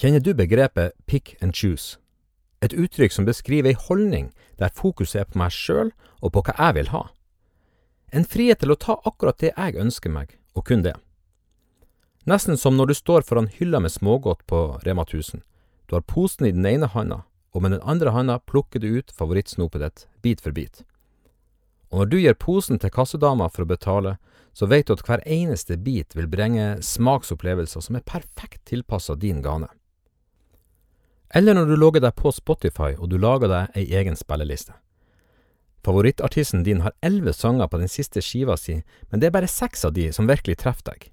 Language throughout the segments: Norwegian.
Kjenner du begrepet pick and choose? Et uttrykk som beskriver ei holdning der fokuset er på meg sjøl og på hva jeg vil ha. En frihet til å ta akkurat det jeg ønsker meg, og kun det. Nesten som når du står foran hylla med smågodt på Rema 1000. Du har posen i den ene handa, og med den andre handa plukker du ut favorittsnopet ditt, bit for bit. Og når du gir posen til kassedama for å betale, så vet du at hver eneste bit vil bringe smaksopplevelser som er perfekt tilpassa din gane. Eller når du logger deg på Spotify og du lager deg ei egen spilleliste. Favorittartisten din har elleve sanger på den siste skiva si, men det er bare seks av de som virkelig treffer deg.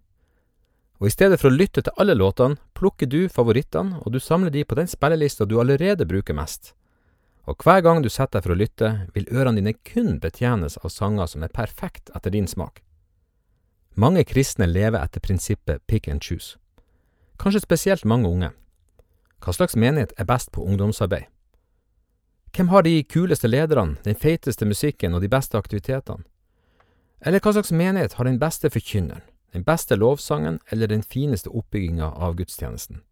Og i stedet for å lytte til alle låtene, plukker du favorittene, og du samler de på den spillelista du allerede bruker mest. Og hver gang du setter deg for å lytte, vil ørene dine kun betjenes av sanger som er perfekt etter din smak. Mange kristne lever etter prinsippet pick and choose. Kanskje spesielt mange unge. Hva slags menighet er best på ungdomsarbeid? Hvem har de kuleste lederne, den feiteste musikken og de beste aktivitetene? Eller hva slags menighet har den beste forkynneren, den beste lovsangen eller den fineste oppbygginga av gudstjenesten?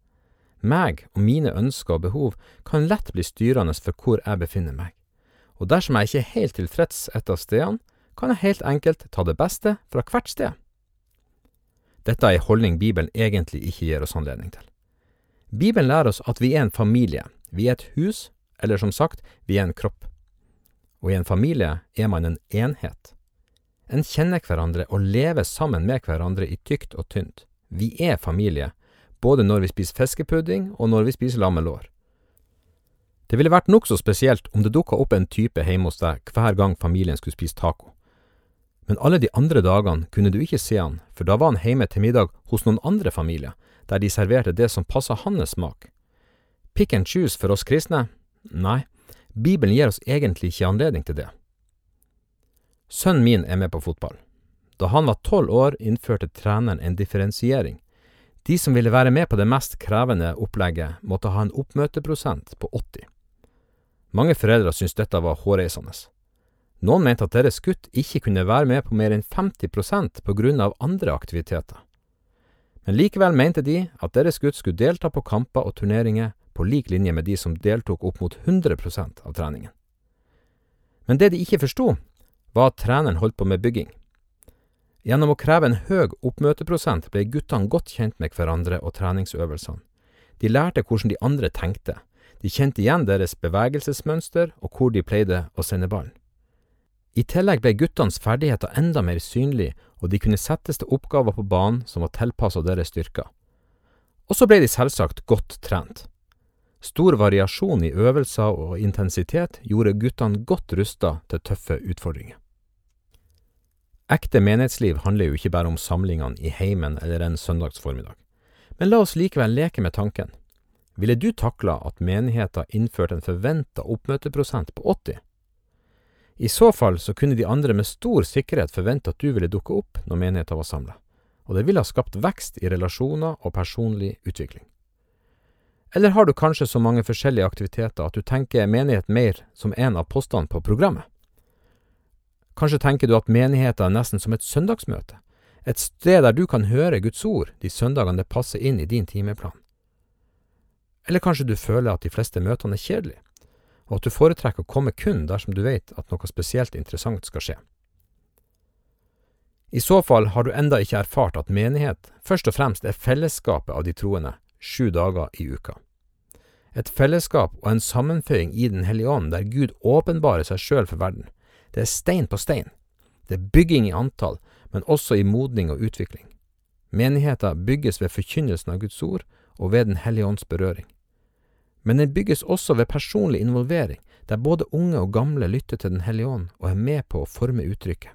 Meg og mine ønsker og behov kan lett bli styrende for hvor jeg befinner meg, og dersom jeg ikke er helt tilfreds et av stedene, kan jeg helt enkelt ta det beste fra hvert sted. Dette er en holdning Bibelen egentlig ikke gir oss anledning til. Bibelen lærer oss at vi er en familie, vi er et hus, eller som sagt, vi er en kropp. Og i en familie er man en enhet. En kjenner hverandre og lever sammen med hverandre i tykt og tynt. Vi er familie, både når vi spiser fiskepudding og når vi spiser lammelår. Det ville vært nokså spesielt om det dukka opp en type hjemme hos deg hver gang familien skulle spise taco. Men alle de andre dagene kunne du ikke se han, for da var han hjemme til middag hos noen andre familier, der de serverte det som passa hans smak. Pick and choose for oss kristne? Nei, Bibelen gir oss egentlig ikke anledning til det. Sønnen min er med på fotball. Da han var tolv år, innførte treneren en differensiering. De som ville være med på det mest krevende opplegget, måtte ha en oppmøteprosent på 80. Mange foreldre syntes dette var hårreisende. Noen mente at deres gutt ikke kunne være med på mer enn 50% på grunn av andre aktiviteter. Men likevel mente de at deres gutt skulle delta på kamper og turneringer på lik linje med de som deltok opp mot 100% av treningen. Men det de ikke forsto, var at treneren holdt på med bygging. Gjennom å kreve en høy oppmøteprosent ble guttene godt kjent med hverandre og treningsøvelsene. De lærte hvordan de andre tenkte, de kjente igjen deres bevegelsesmønster og hvor de pleide å sende ballen. I tillegg ble guttenes ferdigheter enda mer synlige, og de kunne settes til oppgaver på banen som var tilpassa deres styrker. Og så ble de selvsagt godt trent. Stor variasjon i øvelser og intensitet gjorde guttene godt rusta til tøffe utfordringer. Ekte menighetsliv handler jo ikke bare om samlingene i heimen eller en søndagsformiddag. Men la oss likevel leke med tanken. Ville du takla at menigheten innførte en forventa oppmøteprosent på 80? I så fall så kunne de andre med stor sikkerhet forvente at du ville dukke opp når menigheten var samla, og det ville ha skapt vekst i relasjoner og personlig utvikling. Eller har du kanskje så mange forskjellige aktiviteter at du tenker menighet mer som en av postene på programmet? Kanskje tenker du at menigheten er nesten som et søndagsmøte, et sted der du kan høre Guds ord de søndagene det passer inn i din timeplan. Eller kanskje du føler at de fleste møtene er kjedelige, og at du foretrekker å komme kun dersom du vet at noe spesielt interessant skal skje. I så fall har du enda ikke erfart at menighet først og fremst er fellesskapet av de troende sju dager i uka. Et fellesskap og en sammenføying i Den hellige ånd der Gud åpenbarer seg sjøl for verden. Det er stein på stein. Det er bygging i antall, men også i modning og utvikling. Menigheter bygges ved forkynnelsen av Guds ord og ved Den hellige ånds berøring men den bygges også ved personlig involvering, der både unge og gamle lytter til Den hellige ånd og er med på å forme uttrykket.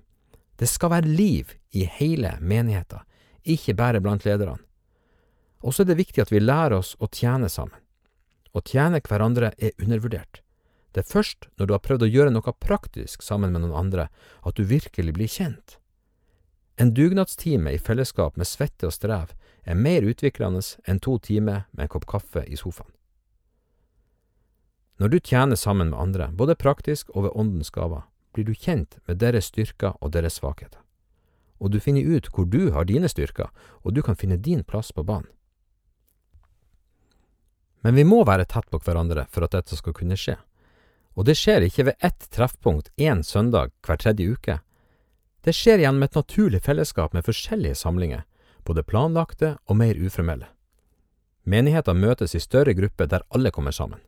Det skal være liv i hele menigheten, ikke bare blant lederne. Og så er det viktig at vi lærer oss å tjene sammen. Å tjene hverandre er undervurdert. Det er først når du har prøvd å gjøre noe praktisk sammen med noen andre, at du virkelig blir kjent. En dugnadstime i fellesskap med svette og strev er mer utviklende enn to timer med en kopp kaffe i sofaen. Når du tjener sammen med andre, både praktisk og ved åndens gaver, blir du kjent med deres styrker og deres svakheter. Og du finner ut hvor du har dine styrker, og du kan finne din plass på banen. Men vi må være tett på hverandre for at dette skal kunne skje. Og det skjer ikke ved ett treffpunkt én søndag hver tredje uke. Det skjer gjennom et naturlig fellesskap med forskjellige samlinger, både planlagte og mer uformelle. Menigheter møtes i større grupper der alle kommer sammen,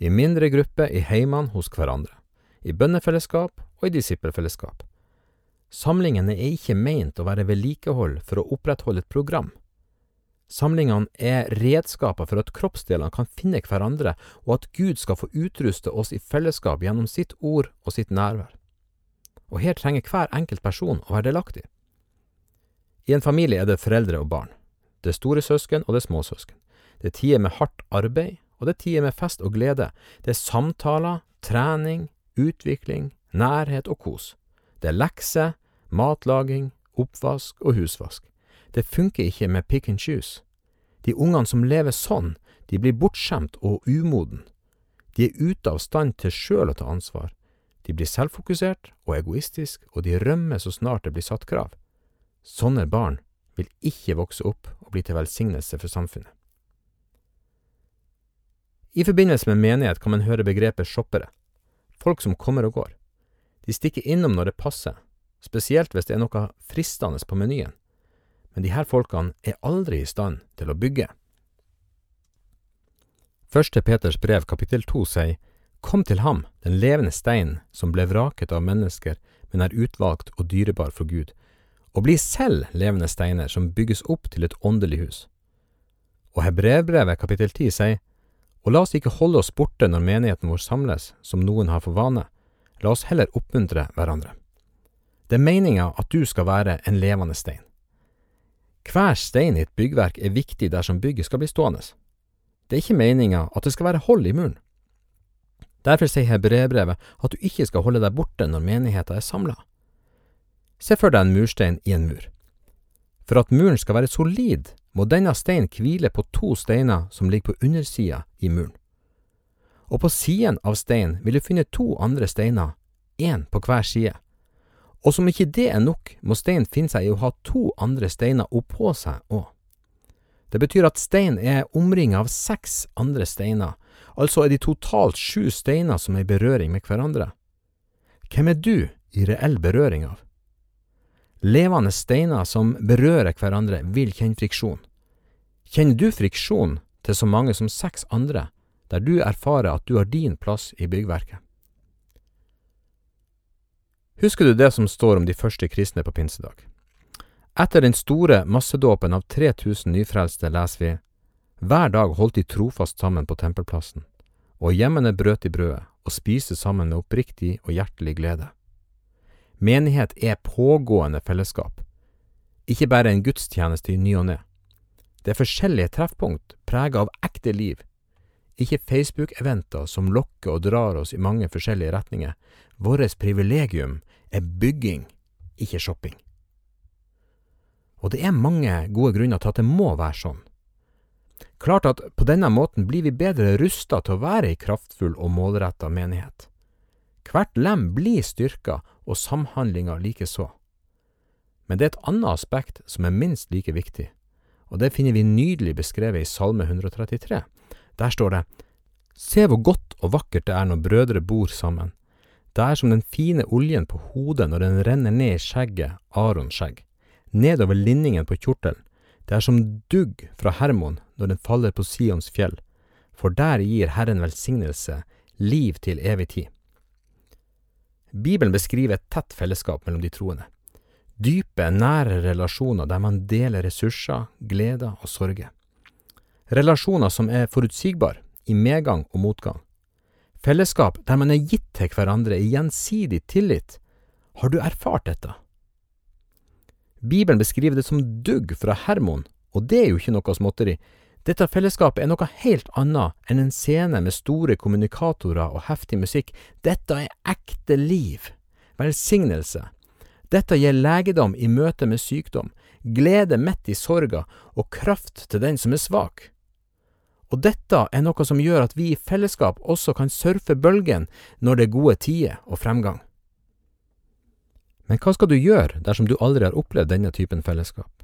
i mindre grupper i heimene hos hverandre, i bønnefellesskap og i disippelfellesskap. Samlingene er ikke meint å være vedlikehold for å opprettholde et program. Samlingene er redskaper for at kroppsdelene kan finne hverandre, og at Gud skal få utruste oss i fellesskap gjennom sitt ord og sitt nærvær. Og her trenger hver enkelt person å være delaktig. I en familie er det foreldre og barn. Det store søsken og det små søsken. Det er tider med hardt arbeid, og det er tider med fest og glede. Det er samtaler, trening, utvikling, nærhet og kos. Det er lekser, matlaging, oppvask og husvask. Det funker ikke med pick and choose. De ungene som lever sånn, de blir bortskjemt og umoden. De er ute av stand til sjøl å ta ansvar. De blir selvfokusert og egoistisk, og de rømmer så snart det blir satt krav. Sånne barn vil ikke vokse opp og bli til velsignelse for samfunnet. I forbindelse med menighet kan man høre begrepet shoppere, folk som kommer og går. De stikker innom når det passer, spesielt hvis det er noe fristende på menyen men de her folkene er aldri i stand til å bygge. Første Peters brev kapittel to sier Kom til ham, den levende stein som ble vraket av mennesker, men er utvalgt og dyrebar for Gud, og bli selv levende steiner som bygges opp til et åndelig hus. Og Hebrevbrevet kapittel ti sier Og la oss ikke holde oss borte når menigheten vår samles, som noen har for vane, la oss heller oppmuntre hverandre. Det er meninga at du skal være en levende stein. Hver stein i et byggverk er viktig dersom bygget skal bli stående. Det er ikke meninga at det skal være hold i muren. Derfor sier hebreerbrevet at du ikke skal holde deg borte når menigheten er samla. Se for deg en murstein i en mur. For at muren skal være solid, må denne steinen hvile på to steiner som ligger på undersida i muren. Og på siden av steinen vil du finne to andre steiner, én på hver side. Og som ikke det er nok, må steinen finne seg i å ha to andre steiner oppå seg òg. Det betyr at steinen er omringet av seks andre steiner, altså er de totalt sju steiner som er i berøring med hverandre. Hvem er du i reell berøring av? Levende steiner som berører hverandre, vil kjenne friksjon. Kjenner du friksjon til så mange som seks andre, der du erfarer at du har din plass i byggverket? Husker du det som står om de første kristne på pinsedag? Etter den store massedåpen av 3000 nyfrelste leser vi hver dag holdt de trofast sammen på tempelplassen, og hjemmene brøt de brødet og spiste sammen med oppriktig og hjertelig glede. Menighet er pågående fellesskap, ikke bare en gudstjeneste i ny og ne. Det er forskjellige treffpunkt preget av ekte liv, ikke Facebook-eventer som lokker og drar oss i mange forskjellige retninger. Vårt privilegium er bygging, ikke shopping. Og det er mange gode grunner til at det må være sånn. Klart at på denne måten blir vi bedre rusta til å være ei kraftfull og målretta menighet. Hvert lem blir styrka, og samhandlinga likeså. Men det er et annet aspekt som er minst like viktig, og det finner vi nydelig beskrevet i Salme 133. Der står det Se hvor godt og vakkert det er når brødre bor sammen, det er som den fine oljen på hodet når den renner ned i skjegget, Arons skjegg, nedover linningen på kjortelen. Det er som dugg fra Hermon når den faller på Sions fjell, for der gir Herren velsignelse, liv til evig tid. Bibelen beskriver et tett fellesskap mellom de troende. Dype, nære relasjoner der man deler ressurser, gleder og sorger. Relasjoner som er forutsigbare, i medgang og motgang Fellesskap der man er gitt til hverandre i gjensidig tillit. Har du erfart dette? Bibelen beskriver det som dugg fra Hermon, og det er jo ikke noe småtteri. Dette fellesskapet er noe helt annet enn en scene med store kommunikatorer og heftig musikk. Dette er ekte liv, velsignelse. Dette gir legedom i møte med sykdom, glede midt i sorga og kraft til den som er svak. Og dette er noe som gjør at vi i fellesskap også kan surfe bølgen når det er gode tider og fremgang. Men hva skal du gjøre dersom du aldri har opplevd denne typen fellesskap?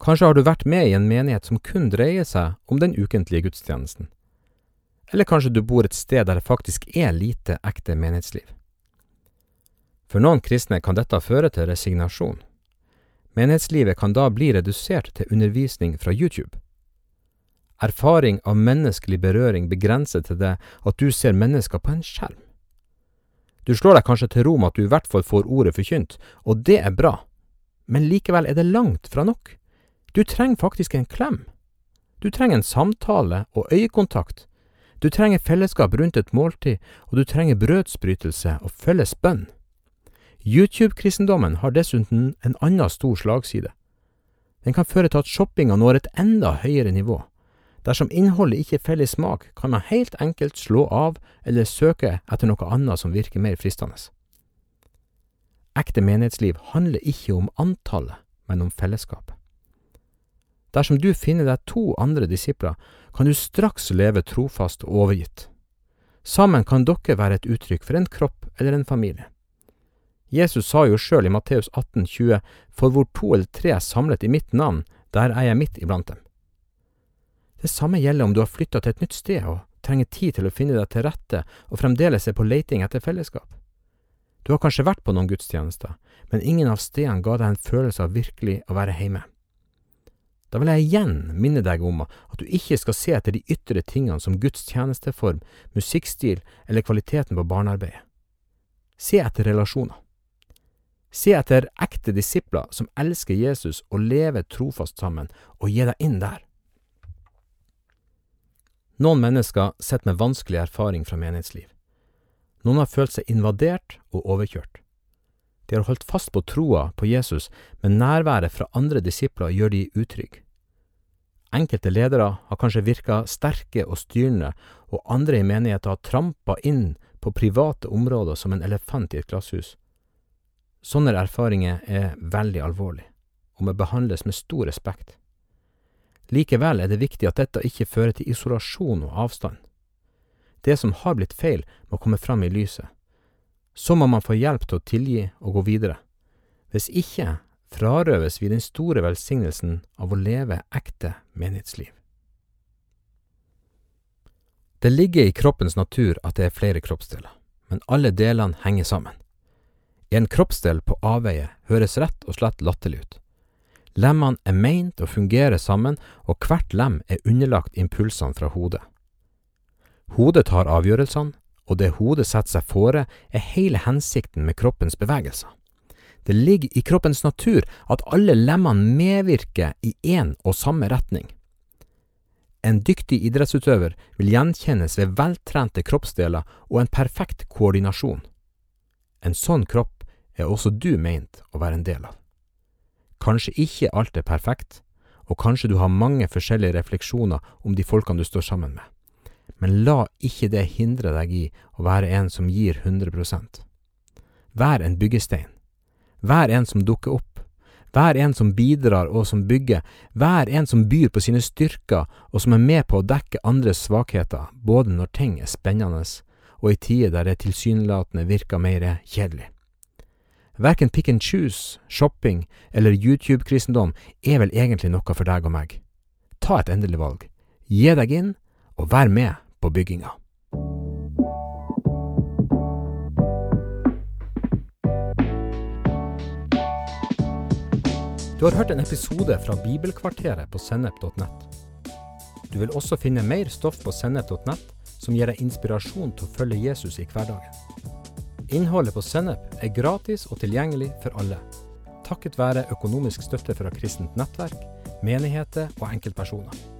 Kanskje har du vært med i en menighet som kun dreier seg om den ukentlige gudstjenesten. Eller kanskje du bor et sted der det faktisk er lite ekte menighetsliv. For noen kristne kan dette føre til resignasjon. Menighetslivet kan da bli redusert til undervisning fra YouTube. Erfaring av menneskelig berøring begrenser til det at du ser mennesker på en skjerm. Du slår deg kanskje til ro med at du i hvert fall får ordet forkynt, og det er bra, men likevel er det langt fra nok. Du trenger faktisk en klem. Du trenger en samtale og øyekontakt. Du trenger fellesskap rundt et måltid, og du trenger brødsbrytelse og felles bønn. YouTube-kristendommen har dessuten en annen stor slagside. Den kan føre til at shoppinga når et enda høyere nivå. Dersom innholdet ikke er felles smak, kan man helt enkelt slå av eller søke etter noe annet som virker mer fristende. Ekte menighetsliv handler ikke om antallet, men om fellesskapet. Dersom du finner deg to andre disipler, kan du straks leve trofast og overgitt. Sammen kan dere være et uttrykk for en kropp eller en familie. Jesus sa jo sjøl i Matteus 18, 20, For hvor to eller tre er samlet i mitt navn, der er jeg midt iblant dem. Det samme gjelder om du har flytta til et nytt sted og trenger tid til å finne deg til rette og fremdeles er på leiting etter fellesskap. Du har kanskje vært på noen gudstjenester, men ingen av stedene ga deg en følelse av virkelig å være hjemme. Da vil jeg igjen minne deg om at du ikke skal se etter de ytre tingene som Guds tjenesteform, musikkstil eller kvaliteten på barnearbeidet. Se etter relasjoner. Se etter ekte disipler som elsker Jesus og lever trofast sammen, og gi deg inn der. Noen mennesker sitter med vanskelig erfaring fra menighetsliv. Noen har følt seg invadert og overkjørt. De har holdt fast på troa på Jesus, men nærværet fra andre disipler gjør de utrygge. Enkelte ledere har kanskje virka sterke og styrende, og andre i menigheten har trampa inn på private områder som en elefant i et glasshus. Sånne erfaringer er veldig alvorlig, og må behandles med stor respekt. Likevel er det viktig at dette ikke fører til isolasjon og avstand. Det som har blitt feil, må komme fram i lyset. Så må man få hjelp til å tilgi og gå videre. Hvis ikke frarøves vi den store velsignelsen av å leve ekte menighetsliv. Det ligger i kroppens natur at det er flere kroppsdeler, men alle delene henger sammen. En kroppsdel på avveie høres rett og slett latterlig ut. Lemmene er meint å fungere sammen, og hvert lem er underlagt impulsene fra hodet. Hodet tar avgjørelsene, og det hodet setter seg fore, er hele hensikten med kroppens bevegelser. Det ligger i kroppens natur at alle lemmene medvirker i én og samme retning. En dyktig idrettsutøver vil gjenkjennes ved veltrente kroppsdeler og en perfekt koordinasjon. En sånn kropp er også du meint å være en del av. Kanskje ikke alt er perfekt, og kanskje du har mange forskjellige refleksjoner om de folkene du står sammen med men la ikke det hindre deg i å være en som gir 100% Vær en byggestein. Vær en som dukker opp. Vær en som bidrar og som bygger. Vær en som byr på sine styrker og som er med på å dekke andres svakheter, både når ting er spennende og i tider der det tilsynelatende virker mer kjedelig. Verken pick and choose, shopping eller YouTube-kristendom er vel egentlig noe for deg og meg. Ta et endelig valg. Gi deg inn, og vær med på bygginga. Du har hørt en episode fra Bibelkvarteret på sennep.nett. Du vil også finne mer stoff på sennep.nett som gir deg inspirasjon til å følge Jesus i hverdagen. Innholdet på Sennep er gratis og tilgjengelig for alle, takket være økonomisk støtte fra kristent nettverk, menigheter og enkeltpersoner.